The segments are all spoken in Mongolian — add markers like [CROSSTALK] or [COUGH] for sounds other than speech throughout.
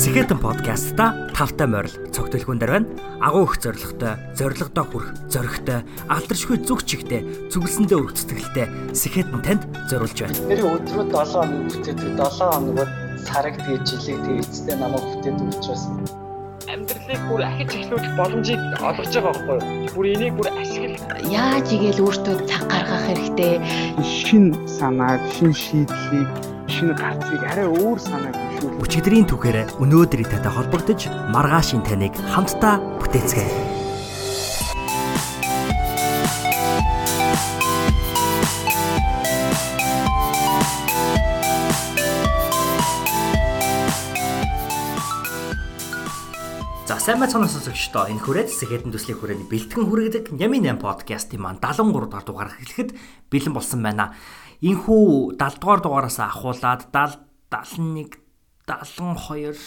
Сэхэтэн подкастта тавтай морил цогтөлхүүн дээр байна. Агуу их зоригтой, зоригдоо хүрх, зоригтой, алдаршгүй зүг чигтэй, зүгэлсэндээ өргөх сэтгэлтэй Сэхэтэн танд зориулж байна. Тэр өдрөө 7 хоног бүтээдэг 7 хоногод сараг тэгээ жилиг тэгээ эцэстээ намайг бүтээдэг учраас амьдралыг бүр ахиж эхлүүлэх боломжийг олгож байгаа байхгүй юу? Бүр энийг бүр ашигла. Яаж игээл өөртөө цаг гаргах хэрэгтэй. шин санааг, шин шийдлийг, шин гарцыг арай өөр санааг. Өчигдрийн түүхээр өнөөдрийн татай холбогдож маргаашийн таныг хамтдаа бүтээцгээе. Сайн мэцхан сонсогчдоо энэ хүрээд сэхэдэн төслийн хүрээний бэлтгэн хүргэдэг Ями 8 подкастын маань 73 дахь дугаар эхлэхэд бэлэн болсон байна. Инхүү 70 дугаар дугаараас ахуулаад 70 71 72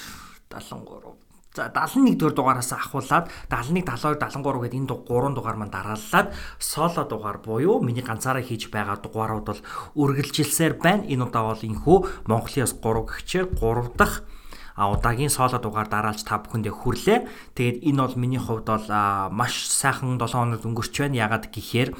73 За 71 дугаар дугаараас ахуулаад 71 72 73 гэдэг энэ 3 дугаар маань дарааллаад соло дугаар буюу миний ганцаараа хийж байгаа дугаарууд бол үргэлжилсээр байна. Энэ удаа бол инхүү Монголын 3 гихчээр 3 дахь а удаагийн соло дугаар дараалж та бүхэндээ хүрлээ. Тэгээд энэ бол миний хувьд бол маш сайхан 7 хоног өнгөрч байна. Ягаад гэхээр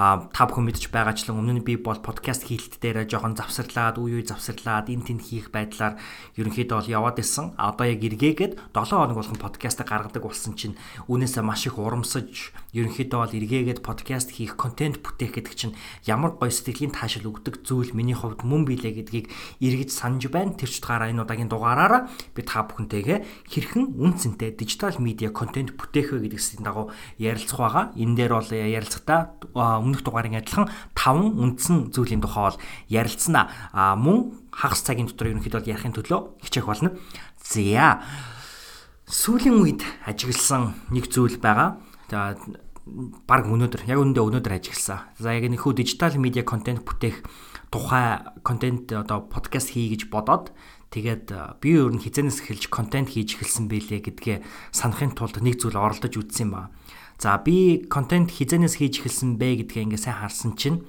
а та бүхэн мэдж байгаачлан өмнө нь би бол подкаст хийлт дээр жоохон завсарлаад үе үе завсарлаад эн тэн хийх байдлаар ерөнхийдөө бол яваад исэн. А одоо яг эргээгээд 7 хоног болгон подкаст гаргадаг болсон чинь үүнээсээ маш их урамсаж ерөнхийдөө бол эргээгээд подкаст хийх контент бүтээх гэдэг чинь ямар гоё сэтгэлийн таашаал өгдөг зүйл миний хувьд мөн билээ гэдгийг эргэж санаж байна. Тэр ч утгаараа энэ удаагийн дугаараараа би та бүхэнтэйгээ хэрхэн үн цэнтэй дижитал медиа контент бүтээх вэ гэдэгсийн дагуу ярилцах байгаа. Энэ дээр бол ярилцахдаа өмнөх дугаарын адилхан 5 үндсэн зүйлийн тухай бол ярилцсан аа мөн хагас цагийн дотор ерөнхийдөө ярихын төлөө хичээх болно. За сүүлийн үед ажигласан нэг зүйл байгаа. За баг өнөөдөр яг өнөдөө өнөөдөр ажигласан. За яг нөхөө дижитал медиа контент бүтээх тухай контент одоо подкаст хий гэж бодоод тэгээд би өөр нь хизэнээс эхэлж контент хийж эхэлсэн байлээ гэдгээ санахын тулд нэг зүйл оролдож үзсэн юм ба. За би контент хизэнээс хийж эхэлсэн бэ гэдгээ ингээ сайн харсан чинь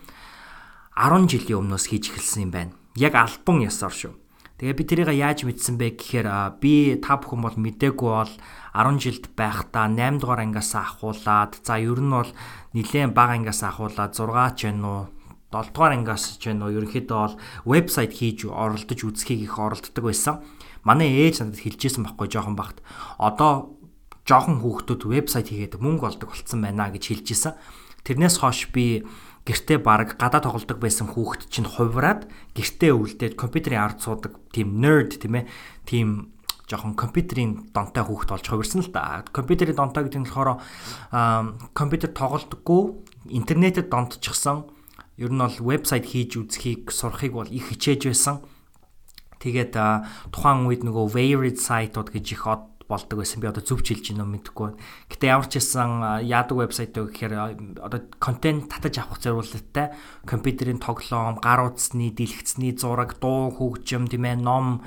10 жилийн өмнөөс хийж эхэлсэн юм байна. Яг альбом ясаар шүү. Тэгээ би тэрийг яаж мэдсэн бэ гэхээр би та бүхэн бол мдээгүй бол 10 жилд байхдаа 8 дугаар ангиас ахуулаад за ер нь бол нэлээд бага ангиас ахуулаад 6 ч байна уу 7 дугаар ангиас ч байна уу ерөнхийдөө бол вебсайт хийж оролдож үзхийг их оролддог байсан. Манай ээж надад хэлжсэн байхгүй жоохон багт. Одоо жоохон хүүхдүүд вебсайт хийгээд мөнгө олдог болцсон байна гэж хэлж исэн. Тэрнээс хойш би гэртээ баг гадаа тоглодог байсан хүүхэд чинь хувраад гэртээ үлдээд компьютерийн ард суудаг тийм nerd тийм ээ тийм жоохон компьютерийн донтой хүүхэд болж хувирсан л да. Компьютерийн донтой гэдэг нь болохоор компьютер тоглодоггүй интернетэд донтчихсан ер нь бол вебсайт хийж үзхийг сурахыг бол их хичээж байсан. Тэгээд тухайн үед нөгөө varied site-ууд гэж их болдог байсан. Би одоо зөв хэлж гинөө мэдэхгүй. Гэтэ ямар ч хэлсэн яадаг вебсайт вэ гэхээр одоо контент татаж авах зорилготой компьютерийн тоглоом, гар утасны, дэлгэцний зураг, дуу, хөгжим, тийм ээ, ном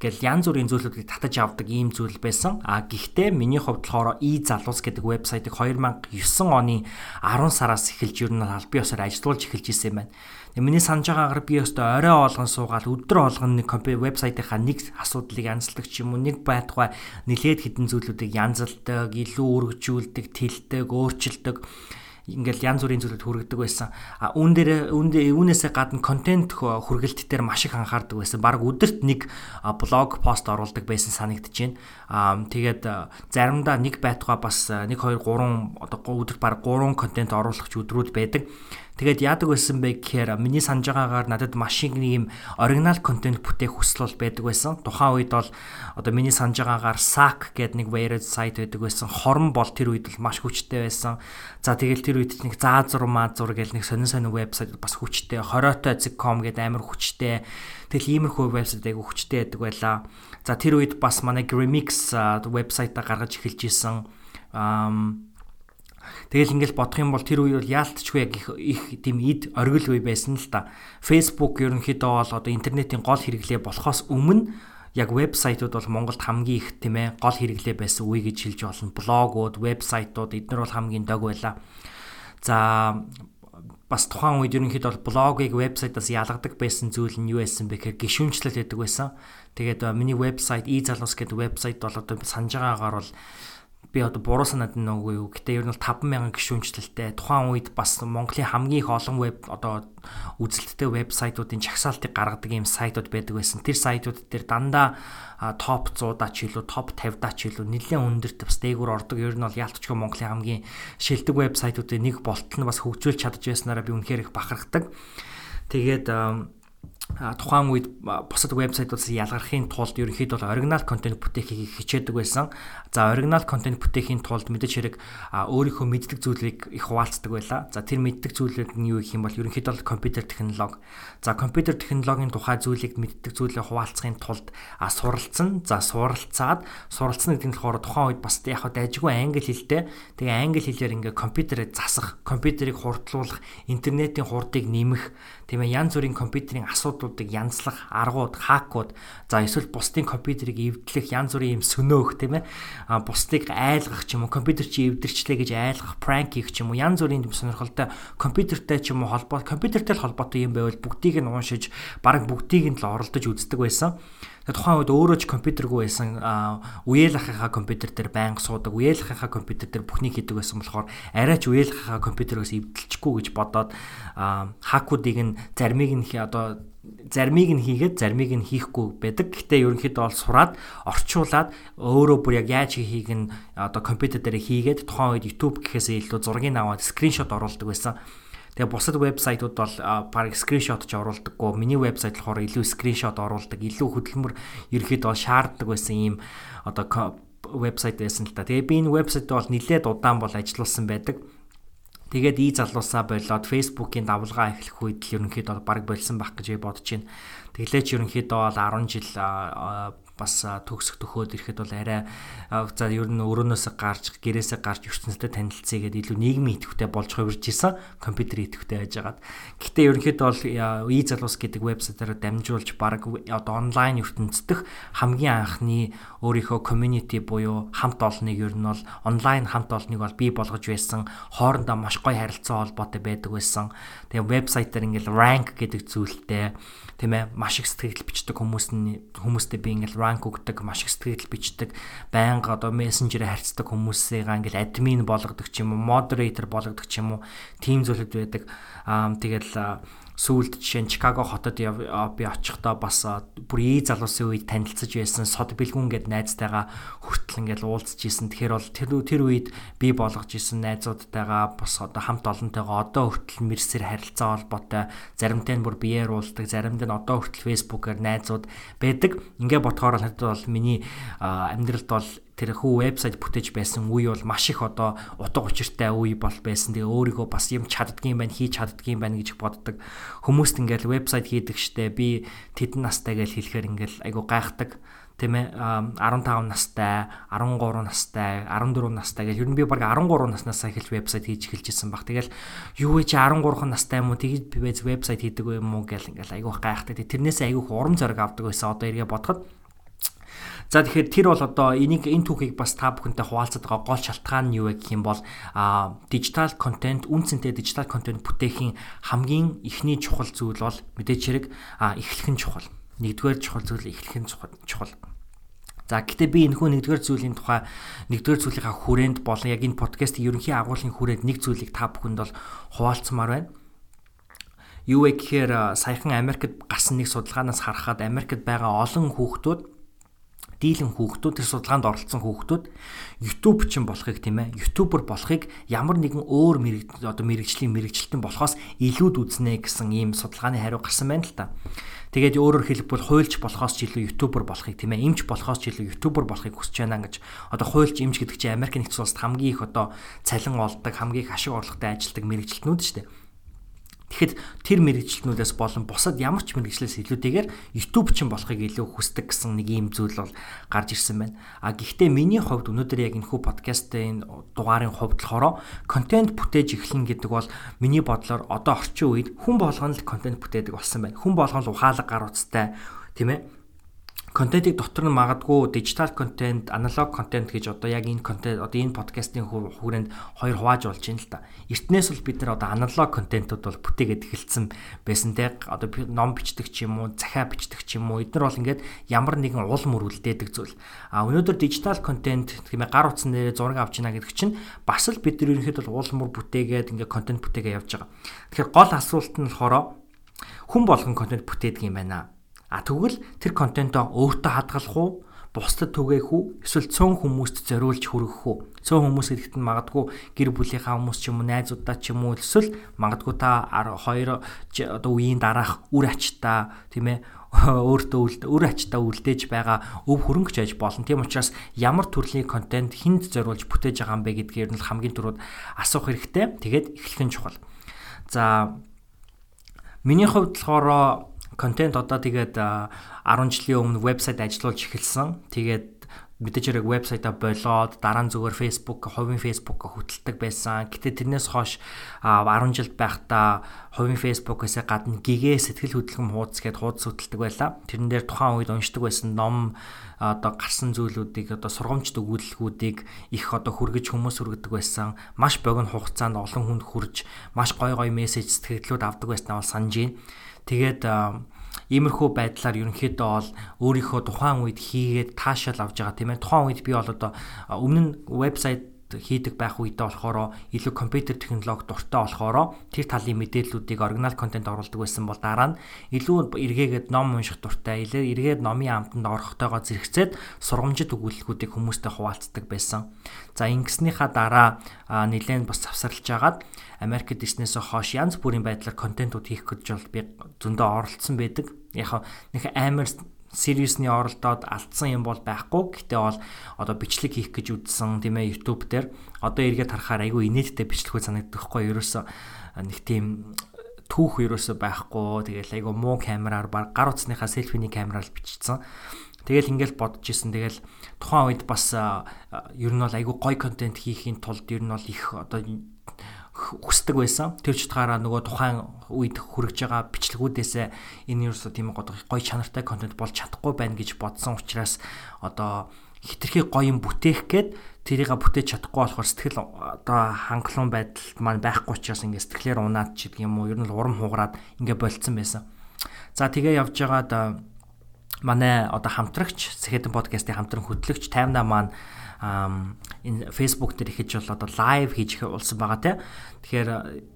гэл янз бүрийн зүйлүүдийг татаж авдаг ийм зүйл байсан. А гэхдээ миний хувьд болохоор и залуус гэдэг вебсайтыг 2009 оны 10 сараас эхэлж ер нь аль бие ёсоор ажиллуулж эхэлж исэн юм байна. Миний санаж байгаагаар би өстө орой олгон суугаад өдөр олгон нэг вебсайтынхаа нэг асуудлыг янзлдаг ч юм уу нэг байтугай нилээд хідэн зүйлүүдийг янзалдаг, илүү өргөжүүлдэг, тэлдэг, өөрчилдөг ингээл янз бүрийн зүйлүүд хүргэдэг байсан. А үүн дээр үүнээсээ гадна контент хүргэлт дээр маш их анхаардаг байсан. Бараг өдөрт нэг блог пост оруулдаг байсан санагдаж байна. А тэгээд заримдаа нэг байтугай бас 1 2 3 одоо өдөрт бараг 3 контент оруулах өдрүүд байдаг. Тэгээд яадаг байсан бэ гэхээр миний санаж байгаагаар надад маш их нэг юм оригинал контент бүтээх хүсэл бол байдаг байсан. Тухайн үед бол одоо миний санаж байгаагаар SAC гэдэг нэг varied site байдаг байсан. Хорон бол тэр үед л маш хүчтэй байсан. За тэгэл тэр үед нэг заазур маазур гэл нэг сонин сонин вебсайт бас хүчтэй. хоройтой.com гэдэг амар хүчтэй. Тэгэл иймэрхүү вебсайт айгу хүчтэй байдаг байлаа. За тэр үед бас манай Remix вебсайтаа гаргаж эхэлж исэн. Аа Тэгэл ингээл бодох юм бол тэр үе бол яалтчгүй яг их их тийм ид оргил үе байсан л та. Facebook ерөнхийдөө бол одоо интернетийн гол хэрэглээ болохоос өмнө яг вебсайтууд бол Монголд хамгийн их тийм ээ гол хэрэглээ байсан үе гэж хэлж болно. Блогууд, вебсайтууд эдгээр бол хамгийн дог байлаа. За бас тухайн үед ерөнхийдөө блогийг вебсайтаас ялгадаг байсан зүйл нь юу байсан бэ гэхээр гişүнчлэл гэдэг байсан. Тэгээд миний вебсайт e-залуус гэдэг вебсайт бол одоо санаж байгаагаар бол би одоо буруу санаад уугүй юу. Гэтэ ер нь бол 50000 гишүүнчлэлтэй тухайн үед бас Монголын хамгийн их олон веб одоо үзэлттэй вебсайтуудын чагсаалтыг гаргадаг юм сайтууд байдаг байсан. Тэр сайтууд дээр дандаа топ 100-daa ч илүү топ 50-daa ч илүү нэлээд өндөр бас дээгүүр ордог. Ер нь бол ялтчгүй Монголын хамгийн шилдэг вебсайтуудын нэг болтол нь бас хөгжүүлж чадж байснараа би үнэхээр их бахархдаг. Тэгээд тухайн үед бусад вебсайтуудаас ялгархын тулд ерөнхийдөө оригинал контент бүтэөхийг хичээдэг байсан. За оригинал контент бүтээхийн тулд мэдээж хэрэг өөрийнхөө мэддэг зүйлийг их хуваалцдаг байлаа. За тэр мэддэг зүйлүүд нь юу гэх юм бол ерөнхийдөө компьютер технологи. За компьютер технологийн тухай зүйлийг мэддэг зүйлээ хуваалцахын тулд суралцсан. За суралцаад суралцсан гэдэг нь болохоор тухайн үед бас яг дайжгүй англи хэлтэй. Тэгээ англи хэлээр ингээ компьютерээ засах, компьютерийг хурдлуулах, интернетийн хурдыг нэмэх тийм ээ янз бүрийн компьютерийн асуудлуудыг янзлах аргууд, хакууд, за эсвэл бусдын компьютерийг эвдлэх янз бүрийн юм сөнөөх тийм ээ бусдыг айлгах ч юм уу компьютер чи эвдэрчлээ гэж айлгах, пранк хийх ч юм уу янз бүрийн сонирхолтой компьютертэй ч юм уу холбоо компьютертэй холбоотой юм байвал бүгдийг нь уншиж баг бүгдийг нь л оролдож үздэг байсан. Тухайн үед өөрөө ч компьютергүй байсан үеэл ахыхаа компьютер дээр байнга суудаг. Үеэл ахыхаа компьютер дээр бүхнийг хийдэг байсан болохоор арай ч үеэл ахыхаа компьютероос эвдэлчихгүй гэж бодоод хакуудыг нь зармыг нь одоо зармыг нь хийгээд зармыг нь хийхгүй байдаг. Гэтэ ерөнхийдөө бол сураад орчуулад өөрөө бүр яг яаж хийхийг нь одоо компьютер дээр хийгээд тухайн үед YouTube гэхээсээ илүү зургийг аваад скриншот оруулдаг байсан. Тэгээ бусад вебсайтууд бол баг скриншот ч оруулдаггүй. Миний вебсайт болохоор илүү скриншот оруулдаг, илүү хөдөлмөр ерөөхдөө шаарддаг байсан ийм одоо вебсайт байсан л та. Тэгээ би энэ вебсайтд бол нэлээд удаан бол ажилласан байдаг. Тэгээд и залуусаа болоод Facebook-ийн давлгаа эхлэх үед л ерөнхийдөө баг болсон байх гэж бодож байна. Тэглээч ерөнхийдөө бол 10 жил бас төгсөх төхөөд ирэхэд бол арай за ер нь өрөөнөөсөө гарч гэрээсээ гарч ертөнцтэй танилцъя гэдэг илүү нийгмийн идэвхтэй болж хувирж исэн компьютер идэвхтэй байж байгаад. Гэхдээ ерөнхийдөө бол и залуус гэдэг вебсайтаараа дамжуулж баг одоо онлайн ертөнцийнх хамгийн анхны өөрийнхөө community буюу хамт олныг ер нь бол онлайн хамт олныг бол бий болгож байсан хоорондоо маш гоё харилцаа холбоотой байдаг байсан. Тэгээ вебсайтаар ингээл rank гэдэг зүйлтэй тийм ээ маш их сэтгэл бичдэг хүмүүс нь хүмүүстэй би ингээл rank өгдөг маш их сэтгэл бичдэг. Байнга одоо мессенжерээр харьцдаг хүмүүсээ ингээл админ болгодог ч юм уу moderator болгодог ч юм уу тийм зүйлүүд байдаг. Аа тэгэл сүүлд жишээ нь Чикаго хотод би очихдоо бас бүр ий залуусын үед танилцж байсан сод бэлгүн гэд найзтайгаа хүртэл ингээл уулзж исэн. Тэгэхээр бол тэр тэр үед би болгож исэн найзуудтайгаа бас одоо хамт олонтойгоо одоо хүртэл мэрсэр харилцаа холбоотой заримтай нь бүр биеэр уулздаг, заримтай нь одоо хүртэл фэйсбүүкээр найзууд байдаг. Ингээ ботхоор л бол миний амьдралд бол тэр хүү вебсайт бүтээж байсан үе бол маш их одоо утга учиртай үе бол байсан. Тэгээ өөрийгөө бас юм чаддгийм байна, хийж чаддгийм байна гэж боддог. Хүмүүст ингээл вебсайт хийдэг штэ би тэдэн настай гэж хэлэхээр ингээл айгу гайхдаг тийм ээ 15 настай, 13 настай, 14 настай гэж ер нь би баг 13 наснаас эхэлж вебсайт хийж эхэлж исэн баг. Тэгэл юу вэ чи 13 настай юм уу тэгж би вебсайт хийдэг юм уу гэл ингээл айгуух гайхдаг. Тэрнээс айгуух урам зориг авдаг байсан. Одоо эргээ бодоход За тэгэхээр тэр бол одоо энийг энэ түүхийг бас та бүхэнтэй хуваалцаад байгаа гол шалтгаан нь юу вэ гэх юм бол дижитал контент үнцэнтэй дижитал контент бүтээхийн хамгийн ихний чухал зүйл бол мэдээч хэрэг эхлэх нь чухал. Нэгдүгээр чухал зүйл эхлэх нь чухал. За гэтээ би энэхүү нэгдүгээр зүйлийн тухай нэгдүгээр зүйлийнхаа хүрээнд болон яг энэ подкастын ерөнхий агуулгын хүрээнд нэг зүйлийг та бүхэнд бол хуваалцмаар байна. Юу вэ гэхээр саяхан Америкт гарсан нэг судалгаанаас харахад Америкт байгаа олон хүүхдүүд дийлэн хүүхдүүд тэр судалгаанд оролцсон хүүхдүүд YouTube чин болохыг тийм ээ YouTuber болохыг ямар нэгэн өөр одоо мэрэгжлийн мэрэгчлэлтэн болохоос илүүд үзнэ гэсэн ийм судалгааны хариу гарсан байна л та. Тэгээд өөрөөр хэлбэл хуульч болохоос ч илүү ютубер болохыг тийм ээ эмч болохоос ч илүү ютубер болохыг хүсэж байна гэж одоо хуульч эмч гэдэг чинь Америк нэгдсэн улсад хамгийн их одоо цалин олдог хамгийн их ашиг орлоготой ажилтдаг мэрэгчлэтнүүд шүү дээ. Тэгэхэд тэр мэрэгчлэнүүдээс болон бусад ямар ч мэрэгчлээс илүүтэйгээр YouTube ч болохыг илүү хүсдэг гэсэн нэг ийм зүйл бол гарч ирсэн байна. А гэхдээ миний хувьд өнөөдөр яг энэ хүү подкастын дугаарын хувьд болохоор контент бүтээж эхлэн гэдэг бол миний бодлоор одоо орчин үед хүн болгоно л контент бүтээдэг болсон байна. Хүн болгоно л ухаалаг гар утастай тийм ээ контентыг дотор нь магадгүй дижитал контент, аналог контент гэж одоо яг энэ контент одоо энэ подкастын хүрээнд хоёр хувааж болж байна л да. Эртнээс бол бид нар одоо аналог контентууд бол бүтээгээд эхэлсэн байсан те. Одоо ном бичдэг ч юм уу, захиа бичдэг ч юм уу. Эдгээр бол ингээд ямар нэгэн уул мөр үлдээдэг зүйл. А өнөөдөр дижитал контент ээ гар утсан дээр зураг авч ийна гэдэг чинь бас л бид нар ерөнхийдөө уул мөр бүтээгээд ингээд контент бүтээгээ явж байгаа. Тэгэхээр гол асуулт нь болохоор хүн болгон контент бүтээдэг юм байна А тэгвэл тэр контентоо өөртөө хадгалах уу? бусдад түгээх үү эсвэл цөөн хүмүүст зориулж хүргэх үү цөөн хүмүүс гэдэгт нь магадгүй гэр бүлийнхаа хүмүүс ч юм уу найзуудаа ч юм уу эсвэл магадгүй та хоёр одоо үеийн дараах үр ачтаа тийм ээ өөртөө үр ачтаа үлдээж байгаа өв хөрөнгөч аж болно. Тийм учраас ямар төрлийн контент хүнд зориулж бүтээж байгаа юм бэ гэдгээр нь хамгийн түрүүд асуух хэрэгтэй. Тэгээд эхлэх нь чухал. За миний хувьд болохоор контент одоо тэгээд 10 жилийн өмнө вебсайт ажиллуулж эхэлсэн. Тэгээд мэдээж хэрэг вебсайтаа болоод дараа нь зүгээр Facebook, хувийн Facebook хөтэлдэг байсан. Гэтэ тэрнээс хойш 10 жил байхдаа хувийн Facebook-ээс гадна гэгээ сэтгэл хөдлөм хуудас гэдээ хуудас хөтэлдэг байлаа. Тэрэн дээр тухайн үед уншдаг байсан ном одоо гарсан зүйлүүдийг одоо сургамжт өгүүлэлгүүдийг их одоо хүргэж хүмүүс хүргэдэг байсан. Маш богино хугацаанд олон хүнд хүрж маш гой гой мессеж сэтгэлдлүүд авдаг байснаа бол санаж байна. Тэгээд иймэрхүү байдлаар ерөнхийдөө бол өөрийнхөө тухайн үед хийгээд таашаал авж байгаа тийм ээ. Тухайн үед би бол одоо өмнө нь вебсайт хийдэг байх үедээ болохоор илүү компьютер технологи дуртай болохоор тэр талын мэдээллүүдийг оригинал контент оруулдаг байсан бол дараа нь илүү эргээгээд ном унших дуртай, эргээд номын амтанд орохтойгоо зэрэгцээд сургамжит өгүүлэлгүүдийг хүмүүстэй хуваалцдаг байсан. За ингэснийхаа дараа нэлээд бас завсарлаж агаад Америк Disney-с хойш янз бүрийн байдлаар контентууд хийх гэж бол би зөндөө оролцсон байдаг. Яг нэг амар сервисний оролдоод алдсан юм бол байхгүй. Гэтэ бол одоо бичлэг хийх гэж үзсэн тийм ээ YouTube дээр одоо эргээд харахаар айгүй инээдтэй бичлэгүүд санагдахгүй ерөөсөө нэг тийм түүх ерөөсөө байхгүй. Тэгэл айгүй муу камераар баг гар утасныхаа селфиний камераар бичсэн. Тэгэл ингээл бодож исэн. Тэгэл тухайн үед бас ер нь бол айгүй гой контент хийхийн тулд ер нь бол их одоо хүсдэг байсан. Тэр ч утгаараа нөгөө тухайн үед хүрэж байгаа бичлэгүүдээсээ энэ ерөөсөө тийм гоё чанартай контент болж чадахгүй байна гэж бодсон учраас одоо хитрхи гоё юм бүтээх гээд тэрийг бүтээж чадахгүй болохоор сэтгэл одоо хангалуун байдалд маань байхгүй учраас ингээ сэтгэлээр унаад ч гэдэг юм уу ер нь урам хугараад ингээ болцсон байсан. За тэгээ явж байгаад манай одоо хамтрагч Сэхэдэн подкастын хамтран хөтлөгч таймна маань энэ Facebook дээр ихэж бол одоо лайв хийж улсан байгаа те. Тэгэхээр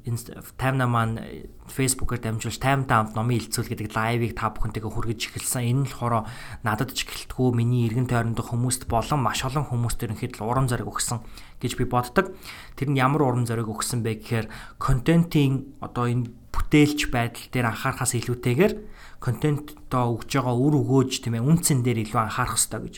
энэ таймна маань Facebook-оор дамжуулж таймтай хамт номын хилцүүл гэдэг лайвыг та бүхэнтэйгээ хүргэж эхэлсэн. Энэ нь болохоор надад ч гэлтгүү миний эргэн тойронд хүмүүст болон маш олон хүмүүст ерөнхийд л урам зориг өгсөн гэж би боддог. Тэр нь ямар урам зориг өгсөн бэ гэхээр контентын одоо энэ бүтээлч байдал дээр анхаарахаас илүүтэйгээр контентоо өгж байгаа үр өгөөж тийм ээ үнцэн дээр илүү анхаарах хэрэгтэй гэж.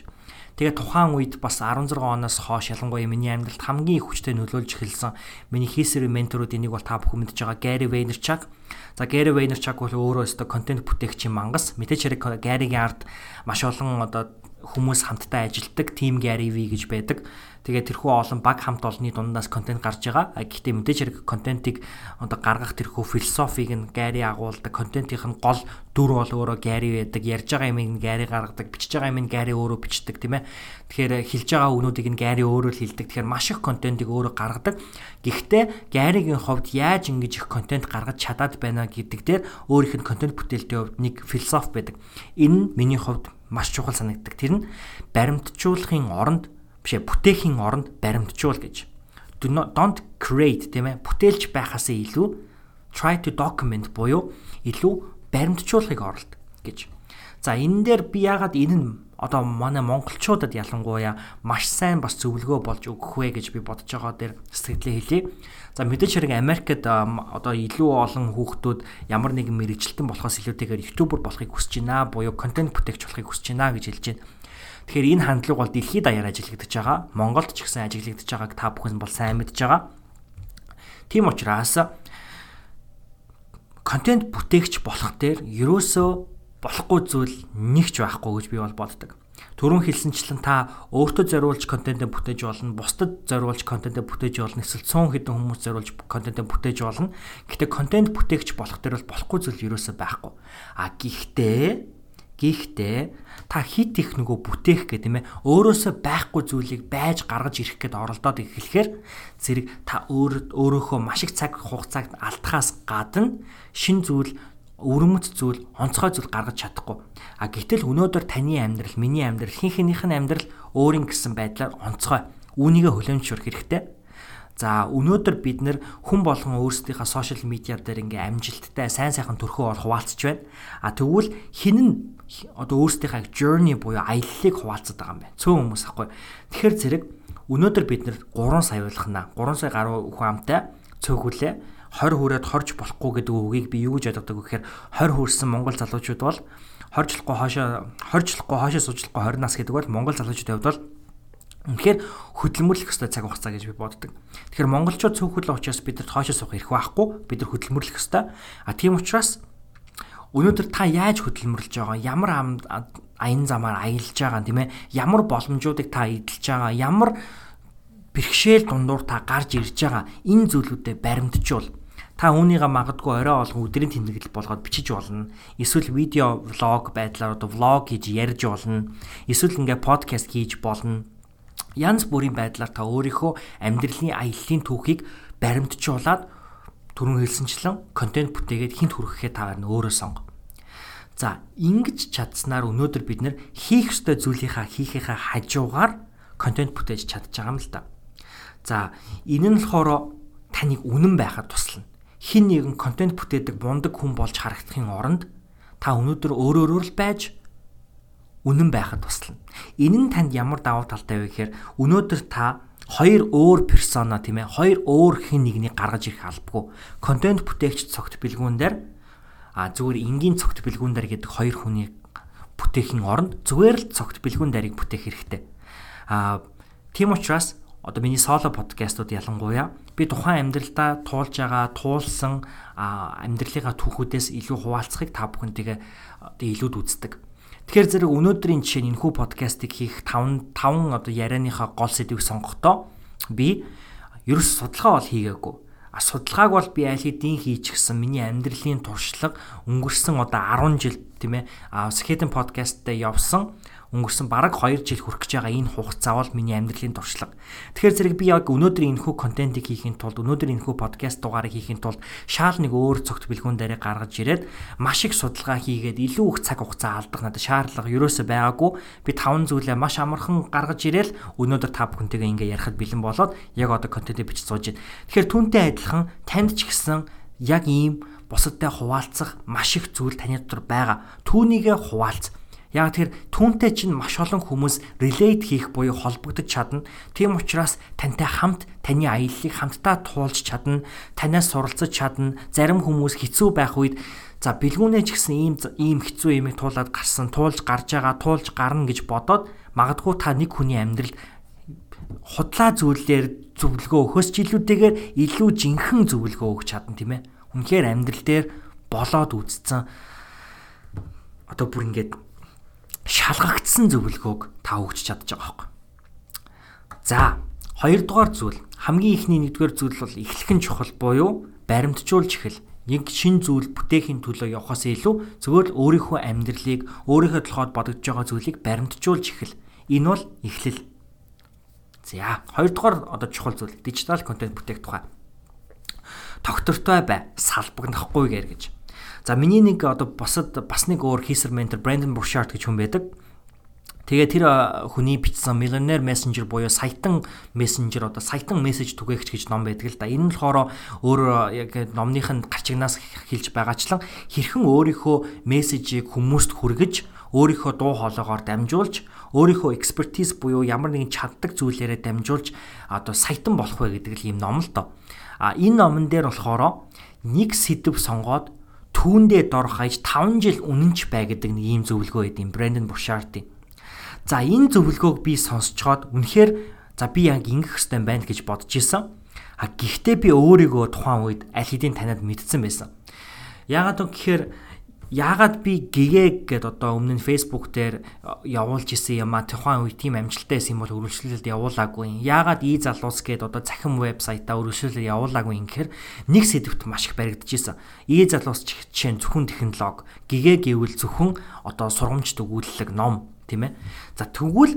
Тэгээ тухайн үед бас 16 оноос хойш ялангуяа миний амьдралд хамгийн их хүчтэй нөлөөлж эхэлсэн миний хийсэр менторуудын нэг бол та бүхэн мэдж байгаа Gary Vaynerchuk. За Gary Vaynerchuk бол өөрөө өстө контент бүтээгч юм мангас. Мэдээж хэрэг Gary-гийн ард маш олон одоо хүмүүс хамтдаа ажилтдаг Team Gary V гэж байдаг. Тэгээд тэрхүү олон баг хамт олонны дундаас контент гарч байгаа. Гэхдээ мэдээж хэрэг контентыг одоо гаргах тэрхүү философиг нь Gary агуулдаг. Контентын гол дүр бол өөрөө Gary байдаг. Ярьж байгаа юмыг нь Gary гаргадаг, бичиж байгаа юм нь Gary өөрөө бичдэг тийм ээ. Тэгэхээр хэлж байгаа үнүүдийг нь Gary өөрөө л хэлдэг. Тэгэхээр маш их контентыг өөрөө гаргадаг. Гэхдээ Gary-гийн хувьд яаж ингэж их контент гаргаж чадаад байна гэдэг дээр өөрийнх нь контент бүтээлтийн хувьд нэг философи байдаг. Энэ нь миний хувьд маш чухал санагддаг. Тэр нь баримтжуулахын оронд бишээ бүтээхийн оронд баримтжуул гэж. Don't create тийм ээ бүтээлч байхаас илүү try to document буюу илүү баримтжуулахыг оролт гэж. За энэ дээр би яагаад энэ нь одоо манай монголчуудад ялангуяа маш сайн бас зөвлөгөө болж өгөх вэ гэж би бодож байгаа дээр сэтгэлээ хэлье. За мэдээж хэрэг Америкт одоо илүү олон хүүхдүүд ямар нэгэн мэрэгчлэлтэн болохоос илүүтэйгээр ютубер болохыг хүсэж байна буюу контент бүтээгч болохыг хүсэж байна гэж хэлж байна. Тэгэхээр энэ хандлага бол дэлхийд даяар ажиглагдаж байгаа. Монголд ч гэсэн ажиглагдаж байгааг та бүхэн бол сайн мэдж байгаа. Тийм учраас контент бүтээгч болох дээр ерөөсөө болохгүй зүйл нэгч байхгүй гэж би бол боддог. Төрөн хэлсэнчлэн та өөртөө зориулж контент бүтээж болно, бусдад зориулж контент бүтээж болно, эсвэл цөөн хэдэн хүмүүс зориулж контент бүтээж болно. Гэхдээ контент бүтээгч болох дээр бол болохгүй зүйл ерөөсөө байхгүй. А гэхдээ Гэхдээ та хит их нөгөө бүтээх гэх тийм ээ өөрөөсөө байхгүй зүйлийг байж гаргаж ирэх гээд оролдоод эхлэхээр зэрэг та өөр өөрөөхөө маш их цаг хугацааг алдахаас гадна шин зүйл өрөмөц зүйл онцгой зүйл гаргаж чадахгүй. А гэтэл өнөөдөр таны амьдрал, миний амьдрал, хин хинийх нь амьдрал өөрийн гэсэн байдлаар онцгой. Үүнийгээ хүлэмжшүрх хэрэгтэй. За өнөөдөр бид нэр хүн болгон өөрсдийнхөө сошиал медиа дээр ингээм амжилттай сайн сайхан төрхөө бол хуваалцж байна. А тэгвэл хин нь одоо өөрсдийнхөө journey буюу аяллыг хуваалцдаг байгаа юм байна. Цөөн хүмүүс ахгүй. Тэгэхээр зэрэг өнөөдөр бид нэр 3 сая ойлгохнаа. 3 сая гаруй хүн амтай цөөхүүлээ 20 хүрээд хорж болохгүй гэдэг үгийг би юу гэж боддог вэ гэхээр 20 хүрсэн монгол залуучууд бол хоржлохгүй хоошоо хоржлохгүй хоошоо суучлахгүй 20 нас гэдэг бол монгол залуучуудын хувьд бол Үнэхээр хөдөлмөрлөх ёстой цаг хугацаа гэж би боддог. Тэгэхээр монголчууд цөөхөлөө учраас бидэрт хоошоо суух эрх байхгүй. Бид нар хөдөлмөрлөх ёстой. А тийм учраас өнөөдөр та яаж хөдөлмөрлөж байгаа, ямар аян замаар аялж байгаа тийм ээ, ямар боломжуудыг та эдэлж байгаа, ямар бэрхшээл дундуур та гарч ирж байгаа энэ зүйлүүдэд баримтжуул. Та үүнийгээ магадгүй орой олгон өдрийн тэмдэглэл болгоод бичиж болно. Эсвэл видео влог байдлаар одоо влог хийж ярьж болно. Эсвэл ингээ подкаст хийж болно янз бүрийн байдлаар та өөрийнхөө амьдралын аяллаа түүхийг баримтжуулаад түрүүн хэлсэнчлэн контент бүтээгээд хинт хүрэхээ та өөрөө сонго. За ингэж чадсанаар өнөөдөр бид нэр хийх ёстой зүйлийнхаа хийхийнхаа хажуугаар контент бүтээж чадчих байгаа юм л да. За энэ нь болохоор таныг үнэн байхад туслана. Хин нэгэн контент бүтээдэг мундаг хүн болж харагдахын оронд та өнөөдөр өөрөөрөө л байж үнэн байхад туслана. Энэ нь танд ямар давуу талтай вэ гэхээр өнөөдөр та хоёр өөр персона тийм ээ хоёр өөр хэн нэгнийг гаргаж ирэх албагүй. Контент бүтээгч цогт бэлгүүн дээр а зүгээр энгийн цогт бэлгүүн дээр гэдэг хоёр хүний бүтээхийн оронд зүгээр л цогт бэлгүүн дээрийг бүтээх хэрэгтэй. А тийм учраас одоо миний соло подкастууд ялангуяа би тухайн амьдралдаа туулж байгаа туулсан амьдралынхаа түүхүүдээс илүү хуваалцахыг та бүхэнтэйгээ одоо илүүд үздэг. Тэгэхээр зэрэг өнөөдрийн жишээ нь энэхүү подкастыг хийх 5 5 одоо ярианыхаа гол сэдвийг сонгохдоо би ерөөс судалгаа бол хийгээгүй. А судалгааг бол би аль хэдийн хийчихсэн миний амьдралын туршлага өнгөрсөн одоо 10 жил тийм ээ а Skeleton podcast дээр явсан өнгөрсөн бараг 2 жил хүрэх гэж байгаа энэ хугацаа бол миний амьдралын туршлага. Тэгэхээр зэрэг би яг өнөөдөр энэхүү контентыг хийхин тулд өнөөдөр энэхүү подкаст дугаарыг хийхин тулд шаал нэг өөр цогт бэлгүүн дээр гаргаж ирээд маш их судалгаа хийгээд илүү их цаг хугацаа алдах надад шаардлага ерөөсөө байгаагүй. Би таван зүйлээ маш амархан гаргаж ирээл өнөөдөр та бүхэнтэйгээ ингээ ярихад бэлэн болоод яг одоо контентыг бичиж сууж байна. Тэгэхээр түүнтэй адилхан танд ч гэсэн яг ийм бусадтай хуваалцах маш их зүйл таны дотор байгаа. Түүнийгээ хуваалц. Яг тэр түүнтэй чинь маш олон хүмүүс relate хийх буюу холбогдож чадна. Тийм учраас тантай хамт таны аяллыг хамтдаа туулж чадна. Танаас суралцаж чадна. Зарим хүмүүс хэцүү байх үед за бэлгүүнээ ч гэсэн ийм ийм хэцүү юмыг туулаад гарсан, туулж гарч байгаа, туулж гарна гэж бодоод магадгүй та нэг хүний амьдралд худлаа зүйлээр зөвлөгөө өгөхөөс ч илүүтэйгээр илүү жинхэнэ зөвлөгөө өгч чадна тийм ээ. Үнэхээр амьдрал дээр болоод үзсэн одоо бүр ингээд шалгагдсан зөвлөгөөг та өгч чадж байгаа байхгүй. За, хоёрдугаар зүйл хамгийн ихний нэгдүгээр зүйл бол эхлэх нь чухал буюу баримтжуулж эхэл. Нэг шин зүйл бүтээхийн төлөө явахаас илүү зөвөр өөрийнхөө амьдралыг өөрийнхөө толгойд бодогдож байгаа зүйлийг баримтжуулж эхэл. Энэ бол эхлэл. За, хоёрдугаар одоо чухал зүйл дижитал контент бүтээх тухай. Тогтвортой бай, салбагнахгүй гэр гэж. За миний нэг одоо босод бас нэг өөр хийсэр ментор Brandon Burchard гэж хүн байдаг. Тэгээ тэр хүний бичсэн Millionaire Messenger буюу саятан мессенжер одоо саятан мессеж түгээгч гэж ном байдаг л да. Энэ нь болохоор өөр яг номных нь гарчигнаас хэлж байгаачлан хэрхэн өөрийнхөө мессежийг хүмүүст хүргэж өөрийнхөө дуу хоолойгоор дамжуулж өөрийнхөө экспертиз буюу ямар нэгэн чаддаг зүйлээрээ дамжуулж одоо саятан болох вэ гэдэг л юм ном л доо. А энэ номон дээр болохоор нэг сэдв сонгоод түүндээ дор хаяж 5 жил үнэнч бай гэдэг нэг ийм зөвлөгөө өгд юм Брэндон Буршартын. За энэ зөвлөгөөг би сонсцоход үнэхээр за би яг ингэх хэвээр байна гэж бодож исэн. А гэхдээ би өөрийгөө тухайн үед аль хэдийн танад мэдсэн байсан. Яагаад вэ гэхээр яагаад би гэгээ гэд одоо өмнө нь Facebook дээр явуулж исэн юм а тухайн үе тийм амжилттай байсан юм бол өргөжлөлд явуулаагүй. Яагаад и залуус гэд одоо цахим вебсайтаа өргөжлөлд явуулаагүй юм гэхээр нэг сэдвт маш их баригдажсэн. И залуус жишээ нь зөвхөн технологи, гэгээ гэвэл зөвхөн одоо сургамжт өгүүлэлэг ном тийм ээ. За тэгвэл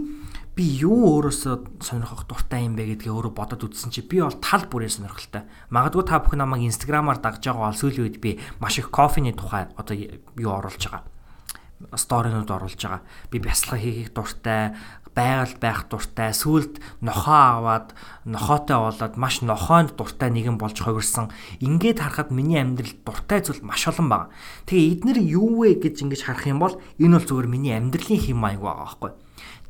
би юу өөрөөсөө сонирхох дуртай юм бэ гэдгээ өөрөө бодоод үзсэн чи би бол тал бүрээр сонирхолтой. Магадгүй та бүхэн намайг инстаграмаар дагж байгаа бол сүүлийн үед би маш их кофений тухай одоо юу оруулж байгаа. Сторинууд оруулж байгаа. Би бясалгал хийх дуртай, байгальд байх дуртай, сүулт нохоо аваад нохоотой болоод маш нохоонд дуртай нэгэн болж хувирсан. Ингээд харахад миний амьдрал дуртай зүйл маш олон байна. Тэгээ эднэр юу вэ гэж ингэж харах юм бол энэ бол зөвхөн миний амьдралын хэм маяг байгаа байхгүй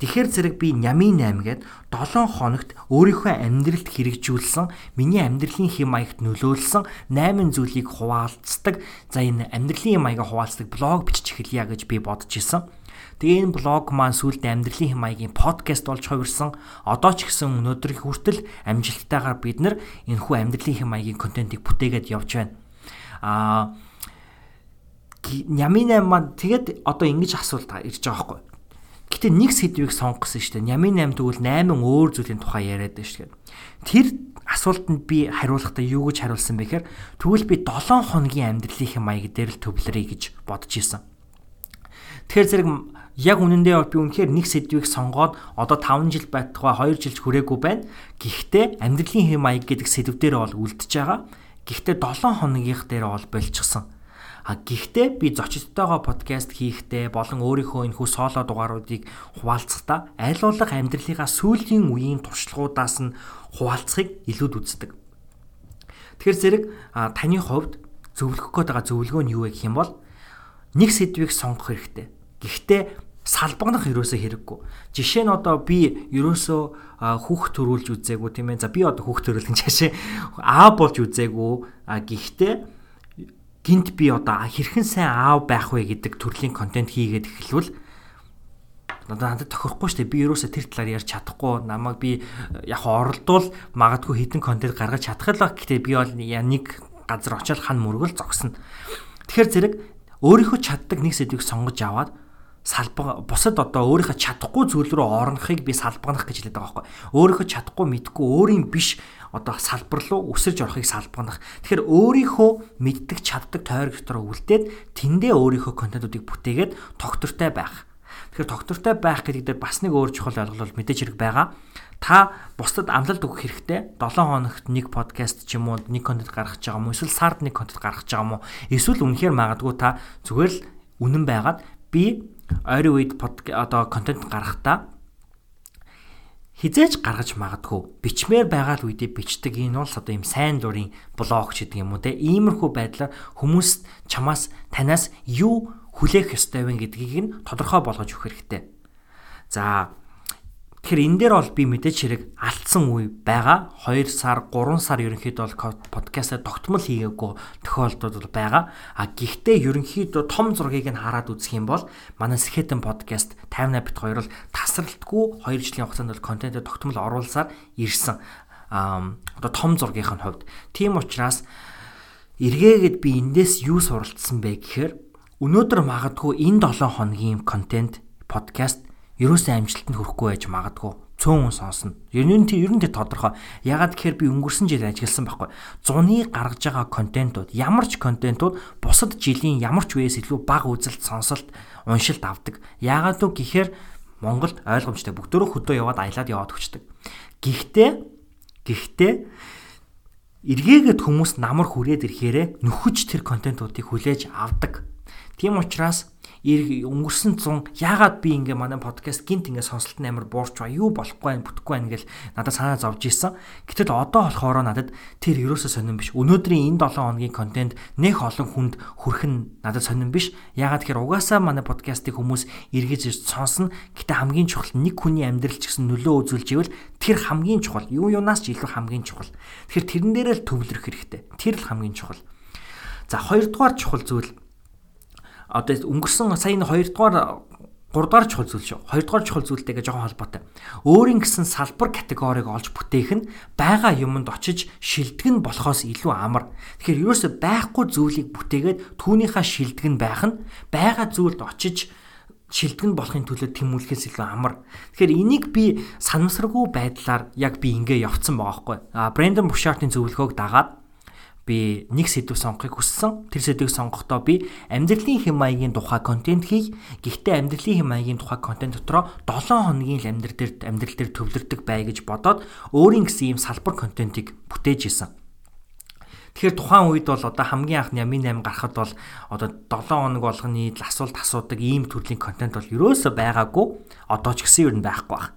юу? Тэгэхээр зэрэг би Нямын 8 гээд 7 хоногт өөрийнхөө амьдралд хэрэгжүүлсэн, миний амьдралын хэм маягт нөлөөлсөн 8 зүйлийг хуваалцдаг. За энэ амьдралын маяга хуваалцдаг блог бичиж эхэлье гэж би бодож исэн. Тэгээ энэ блог маань сүүлд амьдралын хэм маягийн подкаст болж хувирсан. Одоо ч гэсэн өнөөдрийн хүртэл амжилттайгаар бид нар энэхүү амьдралын хэм маягийн контентийг бүтээгээд явж байна. Аа Нямын 8 маань тэгээд одоо ингэж асуулт ирж байгаа байхгүй Гэтэ нэг сэдвийг сонгосон шүү дээ. Нямын 8 тэгвэл 8 өөр зүйлийн тухай яриад шүү дээ. Тэр асуултанд би хариулахдаа юу гэж хариулсан бэ гэхээр тэгвэл би 7 хоногийн амьдралын маяг дээр л төвлөрье гэж бодож исэн. Тэгэхээр зэрэг яг үнэндээ би үнэхээр нэг сэдвийг сонгоод одоо 5 жил байтугай 2 жилч хүрээгүй байна. Гэхдээ амьдралын хэм маяг гэдэг сэдв дээр бол үлдэж байгаа. Гэхдээ 7 хоногийнх дээр бол болчихсон. А гэхдээ би зочдтойгоо подкаст хийхдээ болон өөрийнхөө энэхүү соло дугааруудыг хуваалцахдаа аль болох амьдралынхаа сүүлийн үеийн туршлагуудаас нь хуваалцахыг илүүд үздэг. Тэгэхээр зэрэг таны хувьд зөвлөх гээд байгаа зөвлөгөө нь юу вэ гэх юм бол нэг сэдвийг сонгох хэрэгтэй. Гэхдээ салбагнах ерөөсөө хэрэггүй. Жишээ нь одоо би ерөөсөө хүүхд төрүүлж үзээгүй тийм ээ. За би одоо хүүхд төрүүлэх чашаа [LAUGHS] аа болж үзээгүй. А гэхдээ гинт би одоо хэрхэн сайн аав байх вэ гэдэг төрлийн контент хийгээд эхэлвэл надад тохирохгүй шүү дээ. Би ерөөсөө тэр талаар ярьж чадахгүй. Намайг би яг оролдвол магадгүй хідэн контент гаргаж чадах л ба. Гэхдээ би бол нэг газар очиод хан мөргөл зогсно. Тэгэхээр зэрэг өөрийнхөө чаддаг нэг сэдвийг сонгож аваад салбаг бусад одоо өөрийнхөө чадахгүй зүйл рүү орнохыг би салбагнах гэж хэлээд байгаа байхгүй. Өөрийнхөө чадахгүй мэдгүй өөрийн биш одоо салбар руу өсөж орохыг салбагнах. Тэгэхээр өөрийнхөө мэддэг чаддаг тойрог дотроо үлдээд тэндээ өөрийнхөө контентуудыг бүтээгээд тогтвортой байх. Тэгэхээр тогтвортой байх гэдэг дээр бас нэг өөр чухал ойлголол мэдээж хэрэг байгаа. Та бусдад амлалт өгөх хэрэгтэй. 7 хоногт нэг подкаст ч юм уу нэг контент гаргаж байгаа юм уу? Эсвэл сард нэг контент гаргаж байгаа юм уу? Эсвэл үнэхээр магадгүй та зүгээр л үнэн байгаад би ойрын үед одоо контент гаргахдаа хизээж гаргаж магадгүй бичмээр байгаа л үедээ бичдэг энэ бол одоо юм сайн дурын блог ч гэдэг юм уу те иймэрхүү байдлаар хүмүүс чамаас танаас юу хүлээх ёстой вэ гэдгийг нь тодорхой болгож өгөх хэрэгтэй. За Тэгэхээр энэ дээр бол би мэдээж хэрэг алдсан үе байгаа. 2 сар, 3 сар ерөнхийдөө бол подкастаа тогтмол хийгээгүй тохиолдод бол байгаа. А гэхдээ ерөнхийдөө том зургийг нь хараад үзэх юм бол манай Skeleton podcast 58 бит 2 бол тасралтгүй 2 жилийн хугацаанд бол контентэд тогтмол оруулсаар ирсэн. А одоо том зургийнх нь хувьд. Тийм учраас эргээгээд би эндээс юу суралцсан бэ гэхээр өнөөдөр магадгүй энэ 7 хоногийн контент подкаст ерөөсөө амжилтанд хүрэхгүй байж магадгүй цөөн хүн сонсно. Ер нь тий ер нь тий тодорхой. Ягаад гэхээр би өнгөрсөн жил ажилласан байхгүй. Зуны гаргаж байгаа контентууд ямар ч контентууд бусад жилийн ямар ч үеэс илүү бага үзэлт сонсолт уншилт авдаг. Ягаад вэ гэхээр Монголд ойлгомжтой бүгдөө хөдөө яваад аялаад яваад өчтдөг. Гэхдээ гэхдээ эргээгээд хүмүүс намар хүрээд ирэхээрээ нөхөж тэр контентуудыг хүлээж авдаг. Тийм учраас өнгөрсөн 100 яагаад би ингээ манай подкаст гинт ингээ сонсолт нь амар буурч ба юу болохгүй байх бүтэхгүй байх гэл надад санаа зовж исэн. Гэтэл одоо болохоор надад тэр ерөөсөө сонирн биш. Өнөөдрийн энэ 7 хоногийн контент нэх олон хүнд хүрэх нь надад сонирн биш. Яагаад тэгэхээр угаасаа манай подкастыг хүмүүс эргэж ирж сонсно. Гэтэ хамгийн чухал нэг хүний амьдрал ч гэсэн нөлөө үзүүлж ивэл тэр хамгийн чухал. Юу юунаас ч илүү хамгийн чухал. Тэгэхээр тэрэн дээрээ л төвлөрөх хэрэгтэй. Тэр л хамгийн чухал. За хоёрдугаар чухал зүйл одоо өнгөрсөн сая энэ 2 дугаар 3 дугаар чухал зүйл шүү. 2 дугаар чухал зүйлтэйгээ жоохон холбоотой. Өөрийн гэсэн салбар категориг олж бүтээх нь байгаа юмд очиж шилдэг нь болохоос илүү амар. Тэгэхээр ерөөсөө байхгүй зүйлийг бүтээгээд түүнийхээ шилдэг нь байх нь байгаа зүйлд очиж шилдэг нь болохын төлөө тэмүүлэхээс илүү амар. Тэгэхээр энийг би санамсаргүй байдлаар яг би ингээ явцсан байгаа байхгүй. А Брэндон Бушартын зөвлөгөөг дагаад би нэг сэдв сонгохыг хүссэн. Тэр сэдвийг сонгохдоо би амьдралын хэм маягийн тухай контент хий. Гэхдээ амьдралын хэм маягийн тухай контент дотроо 7 хоногийн л амьдрал дээр амьдрал дээр төвлөрдөг бай гэж бодоод өөрийн гэсэн ийм салбар контентийг бүтээж исэн. Тэгэхээр тухайн үед бол одоо хамгийн анх Ямин 8 гарахад бол одоо 7 хоног болгоны асуулт асуудаг ийм төрлийн контент бол ерөөсөө байгаагүй. Одоо ч гэсэн юу н байхгүй баг.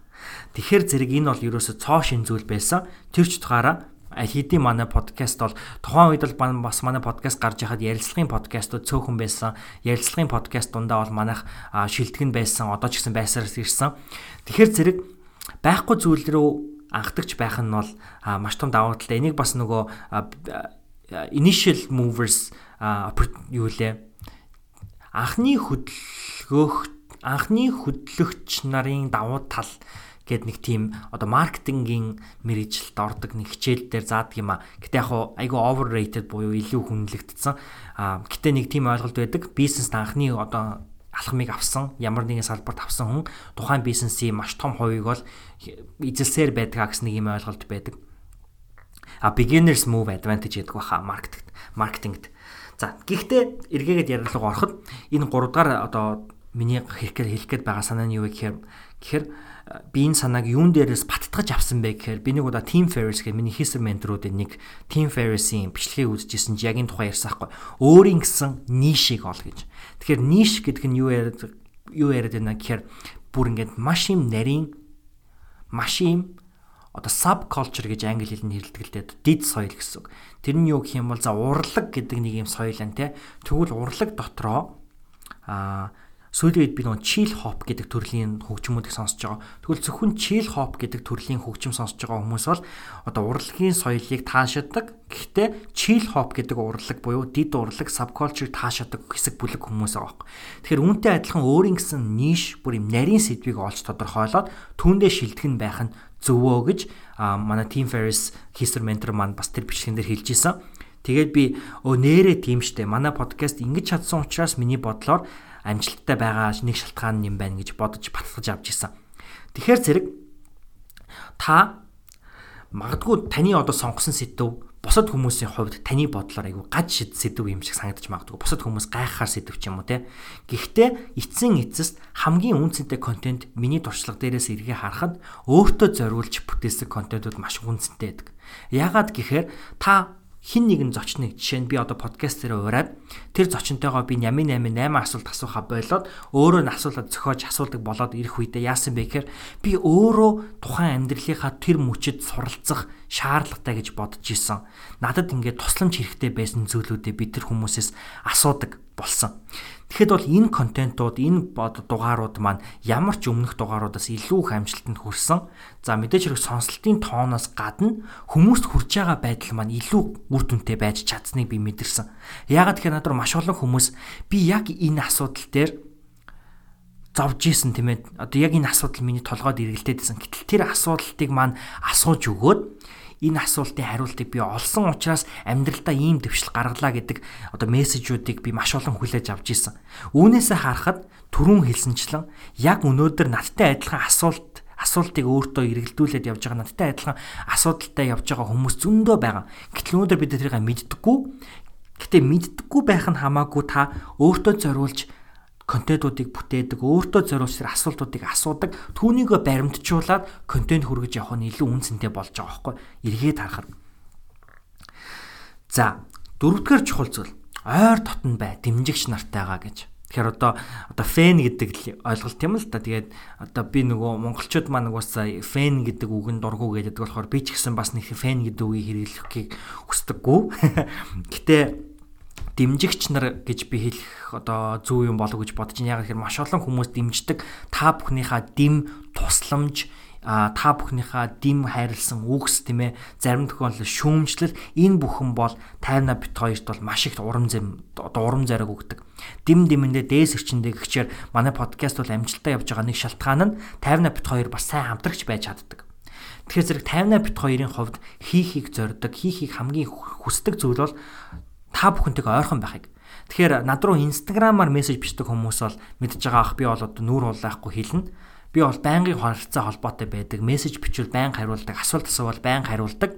Тэгэхээр зэрэг энэ бол ерөөсөө цоо шин зүйл байсан. Тэр ч утгаараа аль хэдийн манай подкаст бол тухайн үед бол бас манай подкаст гарч яхад ярилцлагын подкастууд цөөхөн байсан. Ярилцлагын подкаст дундаа бол манайх шилдэг нь байсан. Одоо ч гэсэн байсараас ирсэн. Тэгэхээр зэрэг байхгүй зүйл рүү анхдагч байх нь бол маш том давуу талтай. Энийг бас нөгөө initial movers юу лээ анхны хөдөлгөөх анхны хөдлөгч нарын давуу тал гээд нэг тийм одоо маркетингийн мэрэгжилд ордог нэг хичээл дээр заадаг юм а. Гэтэ яг айгүй overrated буюу илүү хүнлэгдсэн. А гэтэ нэг тийм ойлголт байдаг. Бизнест анхны одоо алхмыг авсан ямар нэгэн салбарт авсан хүн тухайн бизнесийн маш том хувийг бол эзэлсээр байдаг гэсэн нэг юм ойлголт байдаг. А beginners move advantage гэдэг баха маркетинг маркетингт. За гэхдээ эргээгээд ярилцлага ороход энэ 3 дугаар одоо миний хэлэх гээд байгаа санаа нь юу вэ гэхээр гэхээр би энэ санааг юун дээрээс баттгаж авсан бэ гэхээр би нэг удаа Team Ferriss гэх миний хийсэр менторуудын нэг Team Ferriss-ийн бичлэгийг үзчихсэн чи яг энэ тухай ярьсан хгүй. Өөрийн гэсэн нишийг ол гэж. Тэгэхээр ниш гэдэг нь юу яриад юу яриад байна гэхээр бүр ингээд маш юм нарийн маш юм одоо sub culture гэж англи л дээ дид соёл гэсэн. Тэр нь юу гэх юм бол за урлаг гэдэг нэг юм соёл ан те. Тэгвэл урлаг дотроо аа сүүлийн үед би нөгөө chill hop гэдэг төрлийн хөгжмүүдийг сонсож байгаа. Тэгвэл зөвхөн chill hop гэдэг төрлийн хөгжим сонсож байгаа хүмүүс бол одоо урлагийн соёлыг таашаадаг. Гэхдээ chill hop гэдэг урлаг буюу дид урлаг subculture таашаадаг хэсэг бүлэг хүмүүс байгаа. Тэгэхээр үүнтэй адилхан өөрийн гэсэн ниш бүр юм нарийн сэдвийг олж тодорхойлоод түүндээ шилдэг нь байх нь зөвөө гэж манай Team Ferris хийсэр ментор маань бас тэр бичлэгэн дээр хэлж исэн. Тэгээд би өө нэрээ тийм штэ манай подкаст ингэж чадсан учраас миний бодлоор амжилттай байгаа нэг шалтгаан юм байна гэж бодож баталгаж авч исэн. Тэгэхээр зэрэг та магадгүй таны одоо сонгосон сэдв бусад хүмүүсийн хувьд таны бодлоор айгүй гаж шид сэдв юм шиг санагдаж магадгүй. Бусад хүмүүс гайхахаар сэдв ч юм уу те. Гэхдээ эцсийн эцэст хамгийн үнцэнтэй контент миний туршлага дээрээс эргээ харахад өөртөө зориулж бүтээсэн контентууд маш үнцэнтэй байдаг. Яагаад гэхээр та хин нэгэн зочныг жишээ нь би одоо подкаст дээр ураад тэр зочинтойгоо би нямын 8 8 асуулт асуухаа болоод өөрөө нь асуулаад зохиож асуулдаг болоод ирэх үедээ яасан бэ гэхээр би өөрөө тухайн амьдралынхаа тэр мөчөд суралцах шаардлагатай гэж бодож исэн. Надад ингээд тусламж хэрэгтэй байсан зүйлүүдээ би тэр хүмүүсээс асуудаг болсон. Тэгэхэд бол энэ контентууд, энэ дугаарууд маань ямар ч өмнөх дугааруудаас илүү их амжилтанд хүрсэн. За мэдээж хэрэг сонслтын тооноос гадна хүмүүст хүрж байгаа байдал маань илүү үр дүнтэй байж чадсныг би мэдэрсэн. Яагаад тэгэхээр надад маш олон хүмүүс би яг энэ асуудал дээр зовж исэн тийм ээ. Одоо яг энэ асуудал миний толгойд эргэлдээд исэн. Гэтэл тэр асуудлыг маань асууж өгөөд энэ асуултын хариултыг би олсон учраас амьдралдаа ийм төвшил гаргалаа гэдэг одоо мессежүүдийг би маш олон хүлээж авч ирсэн. Үүнээсээ харахад түрүүн хэлсэнчлэн яг өнөөдөр надтай адилхан асуулт асуултыг өөртөө эргэлдүүлээд явж байгаа надтай адилхан асуудалтай явж байгаа хүмүүс зөндөө байгаа. Гэтэл өнөөдөр бид тэрийг мэддэггүй. Гэтэ мэддэггүй байх нь хамаагүй та өөртөө зориулж контентуудыг бүтээдэг, өөртөө зориулсан асуултуудыг асуудаг, түүнийгөө баримтжуулаад контент хүргэж явах нь илүү үнцэнтэй болж байгаа байхгүй эргээд харахад. За, дөрөвдүгээр чухал зүйл ойр дотн бай, дэмжигч нартайгаа гэж. Тэгэхээр одоо одоо фэн гэдэг ойлголт юм л та. Тэгээд одоо би нөгөө монголчууд маань угаасаа фэн гэдэг үгэнд дургу гэдэг болохоор би ч гэсэн бас нэг фэн гэдэг үгийг хэрэглэхийг хүсдэггүй. [LAUGHS] Гэтэ дэмжигч нар гэж би хэлэх одоо зөв юм болов гэж бодож байна. Яг гэхээр маш олон хүмүүс дэмждэг та бүхнийхээ дэм тусламж а та бүхнийхээ дим хайрлсан үгс тийм ээ зарим тохиолдолд шүүмжлэл энэ бүхэн бол тайвна бит хоёрт бол маш их урам зэм урам зориг өгдөг. Дим димэндээ дээс өчөндөө гихчээр манай подкаст бол амжилттай явж байгаа нэг шалтгаан нь тайвна бит хоёр бас сайн хамтрагч байж чаддаг. Тэгэхээр зэрэг тайвна бит хоёрын хувьд хийхийг зорддог, хийхийг хамгийн хүсдэг зүйл бол та бүхэнтэйг ойрхон байхыг. Тэгэхээр над руу инстаграмаар мессеж бичдэг хүмүүс бол мэдж байгаа ах би бол одоо нүүр улаахгүй хэлнэ Би бол байнгын харилцаа холбоотой байдаг. Мессеж бичвэл байнга хариулдаг, асуулт асуувал байнга хариулдаг.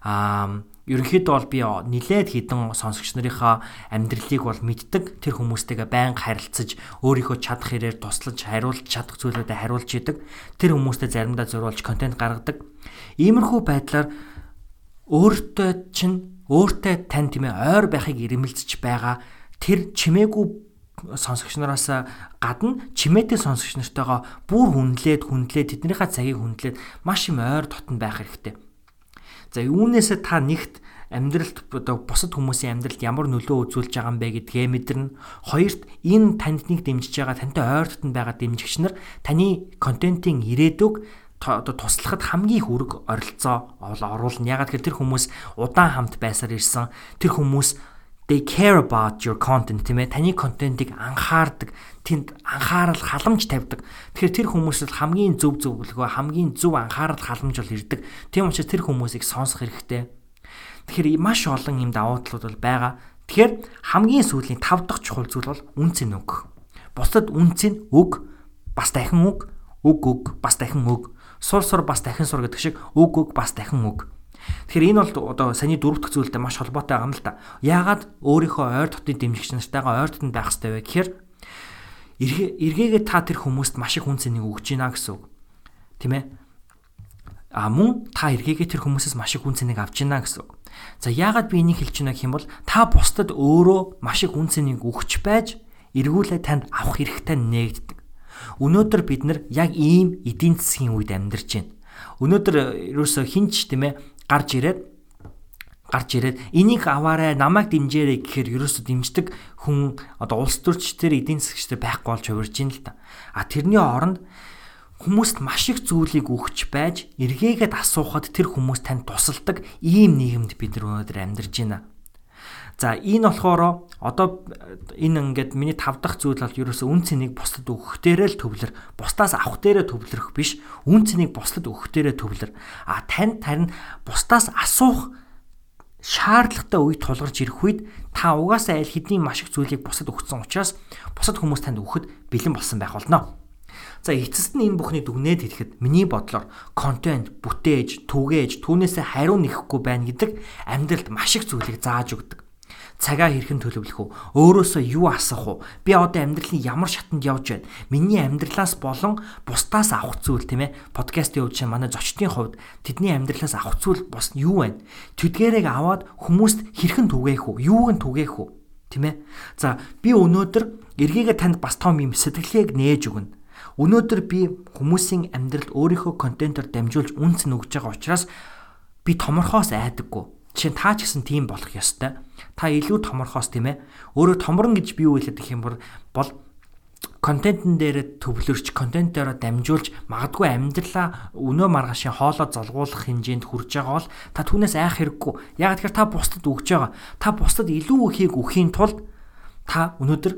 Аа ерөнхийдөө бол би нилээд хідэн сонсогч нарынхаа амьдралыг бол мэддэг. Тэр хүмүүстэйгээ байнга харилцаж, өөрийнхөө чадах хэрээр туслаж, хариулж чадах зүйлүүдэд хариулж идэг. Тэр хүмүүстэй заримдаа зурулж контент гаргадаг. Иймэрхүү байдлаар өөртөө чинь өөртөө тань тийм ээ ойр байхыг ирэмэлзэж байгаа тэр чимээгүй сонсогч нараас гадна чимээтэй сонсогч нартайгаа бүр хүндлээд хүндлээд тэднийхээ цагийг хүндлээд маш юм ойр дотн байх хэрэгтэй. За үүнээсээ та нэгт амьдралд одоо бусад хүмүүсийн амьдралд ямар нөлөө үзүүлж байгаа юм бэ гэдгээ мэдэрнэ. Хоёрт энэ танд нэг дэмжиж байгаа тантай ойр дотн байгаа дэмжигч нар таны контентын ирээдүг одоо туслахад хамгийн их үүрэг оролцоо оруулна. Ягаад гэвэл тэр хүмүүс удаан хамт байсаар ирсэн. Тэр хүмүүс they care about your content тийм ээ. Таны контентыг анхаардаг тэнд анхаарал халамж тавьдаг. Тэгэхээр тэр хүмүүсд хамгийн зөв зөвлөгөө хамгийн зөв анхаарал халамж бол ирдэг. Тийм учраас тэр хүмүүсийг сонсох хэрэгтэй. Тэгэхээр маш олон юм давуу талууд бол байгаа. Тэгэхээр хамгийн сүүлийн 5 дахь чухал зүйл бол үнцэн үг. Бусдад үнцэн үг. Бас дахин үг. Үг үг. Бас дахин үг сур сур бас дахин сур гэдэг шиг үг үг бас дахин үг Тэгэхээр энэ бол одоо саний дөрөв дэх зүйлтэй маш холбоотой байгаа юм л да. Яагаад өөрийнхөө ойр дотны дэмжигч нартайгаа ойр дотн байх хэрэгтэй вэ гэхээр эргээгээ та тэр хүмүүст маш их хүн цэнийг өгч гинэ гэсэн үг. Тэ мэ? А мөн та эргээгээ тэр хүмүүсээс маш их хүн цэнийг авч гинэ гэсэн үг. За яагаад би энийг хэлж байна гэх юм бол та бусдад өөрөө маш их хүн цэнийг өгч байж эргүүлээ танд авах хэрэгтэй нээгддэг. Өнөөдөр бид нар яг ийм эдийн засгийн үед амьдарч байна. Өнөөдөр ерөөсө хинч тийм ээ гарч ирээд гарч ирээд энийг аваарай намайг дэмжээрэй гэхээр ерөөсө дэмждэг хүн одоо улс төрчдөр эдийн засгчдэр байхгүй болж хувирж ийн л та. А тэрний оронд хүмүүст маш их зүйлийг өгч байж эргээгээд асуухад тэр хүмүүс танд тусалдаг ийм нийгэмд бид нар өнөөдөр амьдарч байна. За энэ болохоор одоо энэ ингээд миний тав дахь зүйл бол ерөөсөө үн цэнийг бусдад өгөх дээрээ л төвлөр. Бусдаас авах дээрээ төвлөрөх биш. Үн цэнийг бусдад өгөх дээрээ төвлөр. А танд харин бусдаас асуух шаардлагатай үед тулгарч ирэх үед та угаасаа аль хэдийн маш их зүйлийг бусад өгсөн учраас бусад хүмүүс танд өгөхөд бэлэн болсон байх болно. За эцэст нь энэ бүхнийг дүгнээд хэлэхэд миний бодлоор контент, бүтээж, түгээж, түүнээсээ хариу нэхэхгүй байна гэдэг амьдралд маш их зүйлийг зааж өгдөг цагаа хэрхэн төлөвлөх үү? Өөрөөсөө юу асах уу? Би одоо амьдралын ямар шатанд явж байна? Миний амьдралаас болон бусдаас авах зүйл тийм ээ. Подкаст явуулж байгаа манай зочдын хувьд тэдний амьдралаас авах зүйл бос юу вэ? Тэдгээрийг аваад хүмүүст хэрхэн түгээх үү? Юуг нь түгээх үү? Тийм ээ. За би өнөөдөр эргээгээ танд бас том юм сэтгэлгээг нээж өгнө. Өнөөдөр би хүмүүсийн амьдралд өөрийнхөө контентоор дамжуулж үнц нөгж байгаа учраас би томорхоос айдаггүй. Жишээ нь та ч гэсэн тийм болох ёстой та илүү томорхоос тийм ээ. Өөрөө томорн гэж би юу хэлээд их юм бол контентн дээр төвлөрч контентоор дамжуулж магадгүй амьдралаа өнөө маргаашийн хоолоо золгуулах хэмжээнд хүрж байгаа бол та түүнээс айх хэрэггүй. Яг тэгэхээр та бусдад өгж байгаа. Та бусдад илүү ихийг өхийн тулд та өнөөдөр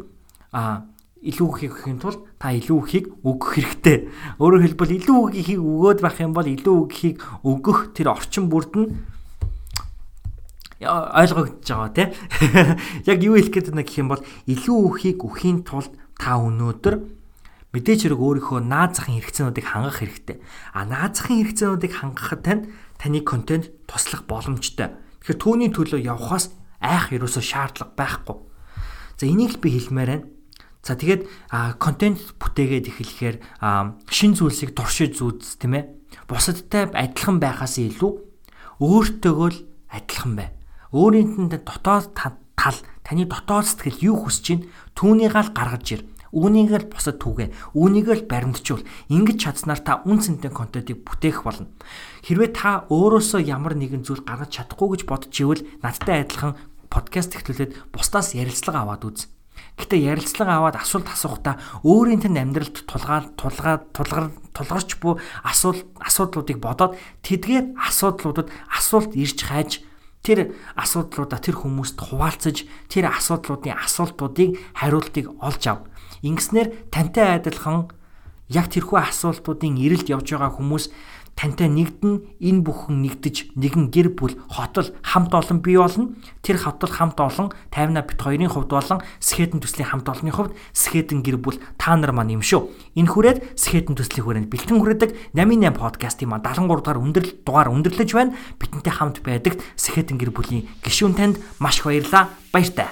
а илүү ихийг өхийн тулд та илүү ихийг өгөх хэрэгтэй. Өөрөөр хэлбэл илүү ихийг өгөөд байх юм бол илүү ихийг өгөх тэр орчин бүрд нь ойлгогдож байгаа тийм. [LAUGHS] Яг юу хэлэх гээд байна гэх юм бол илүү үхийг үхийн тулд та өнөөдөр мэдээж хэрэг өөрийнхөө наад захын хэрэгцээнүүдийг хангах хэрэгтэй. А наад захын хэрэгцээнүүдийг хангахад тань таны контент туслах боломжтой. Тэгэхээр түүний төлөө явхаас айх ерөөсөө шаардлага байхгүй. За энийг л би хэлмээр байна. За тэгээд контент бүтээгээд эхлэхээр шин зүйлсийг туршиж зүүц тийм ээ. Бусадтай адилхан байхаас илүү өөртөөгөө л адилхан бай өөрийнх нь дотоод тал таны дотоод сэтгэл юу хүсэж чинь түүнийг л гаргаж ир. Үүнийг л босод түгэ. Үүнийг л баримтжуул. Ингэж чадсанаар та үн цэнтэй контентыг бүтээх болно. Хэрвээ та өөрөөсөө ямар нэгэн зүйл гаргаж чадахгүй гэж бодож ивэл надтай адилхан подкаст эхлүүлээд бусдаас ярилцлага аваад үз. Гэтэ ярилцлага аваад асуулт асуухтаа өөрийн тань амьдралд тулгаа тулгаа тулгар тулгарч буй асуул асуудлуудыг бодоод тэдгээр асуудлуудад асуулт ирж хайж тэр асуудлуудаа тэр хүмүүст хуваалцаж тэр асуудлуудын асуултуудыг хариултыг олж ав. Ингэснээр тантай адилхан яг тэрхүү асуултуудын ирэлд явж байгаа хүмүүс тантай нэгдэн энэ бүхэн нэгдэж нэгэн гэр бүл хотол хамт олон бий болно. Тэр хотол хамт олон 50 бит хоёрын хувьд болон Сэхэтэн төслийн хамт олонны хувьд Сэхэтэн гэр бүл та нар маань юм шүү. Энэ хүрээд Сэхэтэн төслийн хүрээнд бэлтгэн хүрээдэг 88 подкастын маань 73 дугаар өндөрлөл дугаар өндөрлөж байна. Бидэнтэй хамт байдаг Сэхэтэн гэр бүлийн гишүүн танд маш баярлалаа. Баяртай.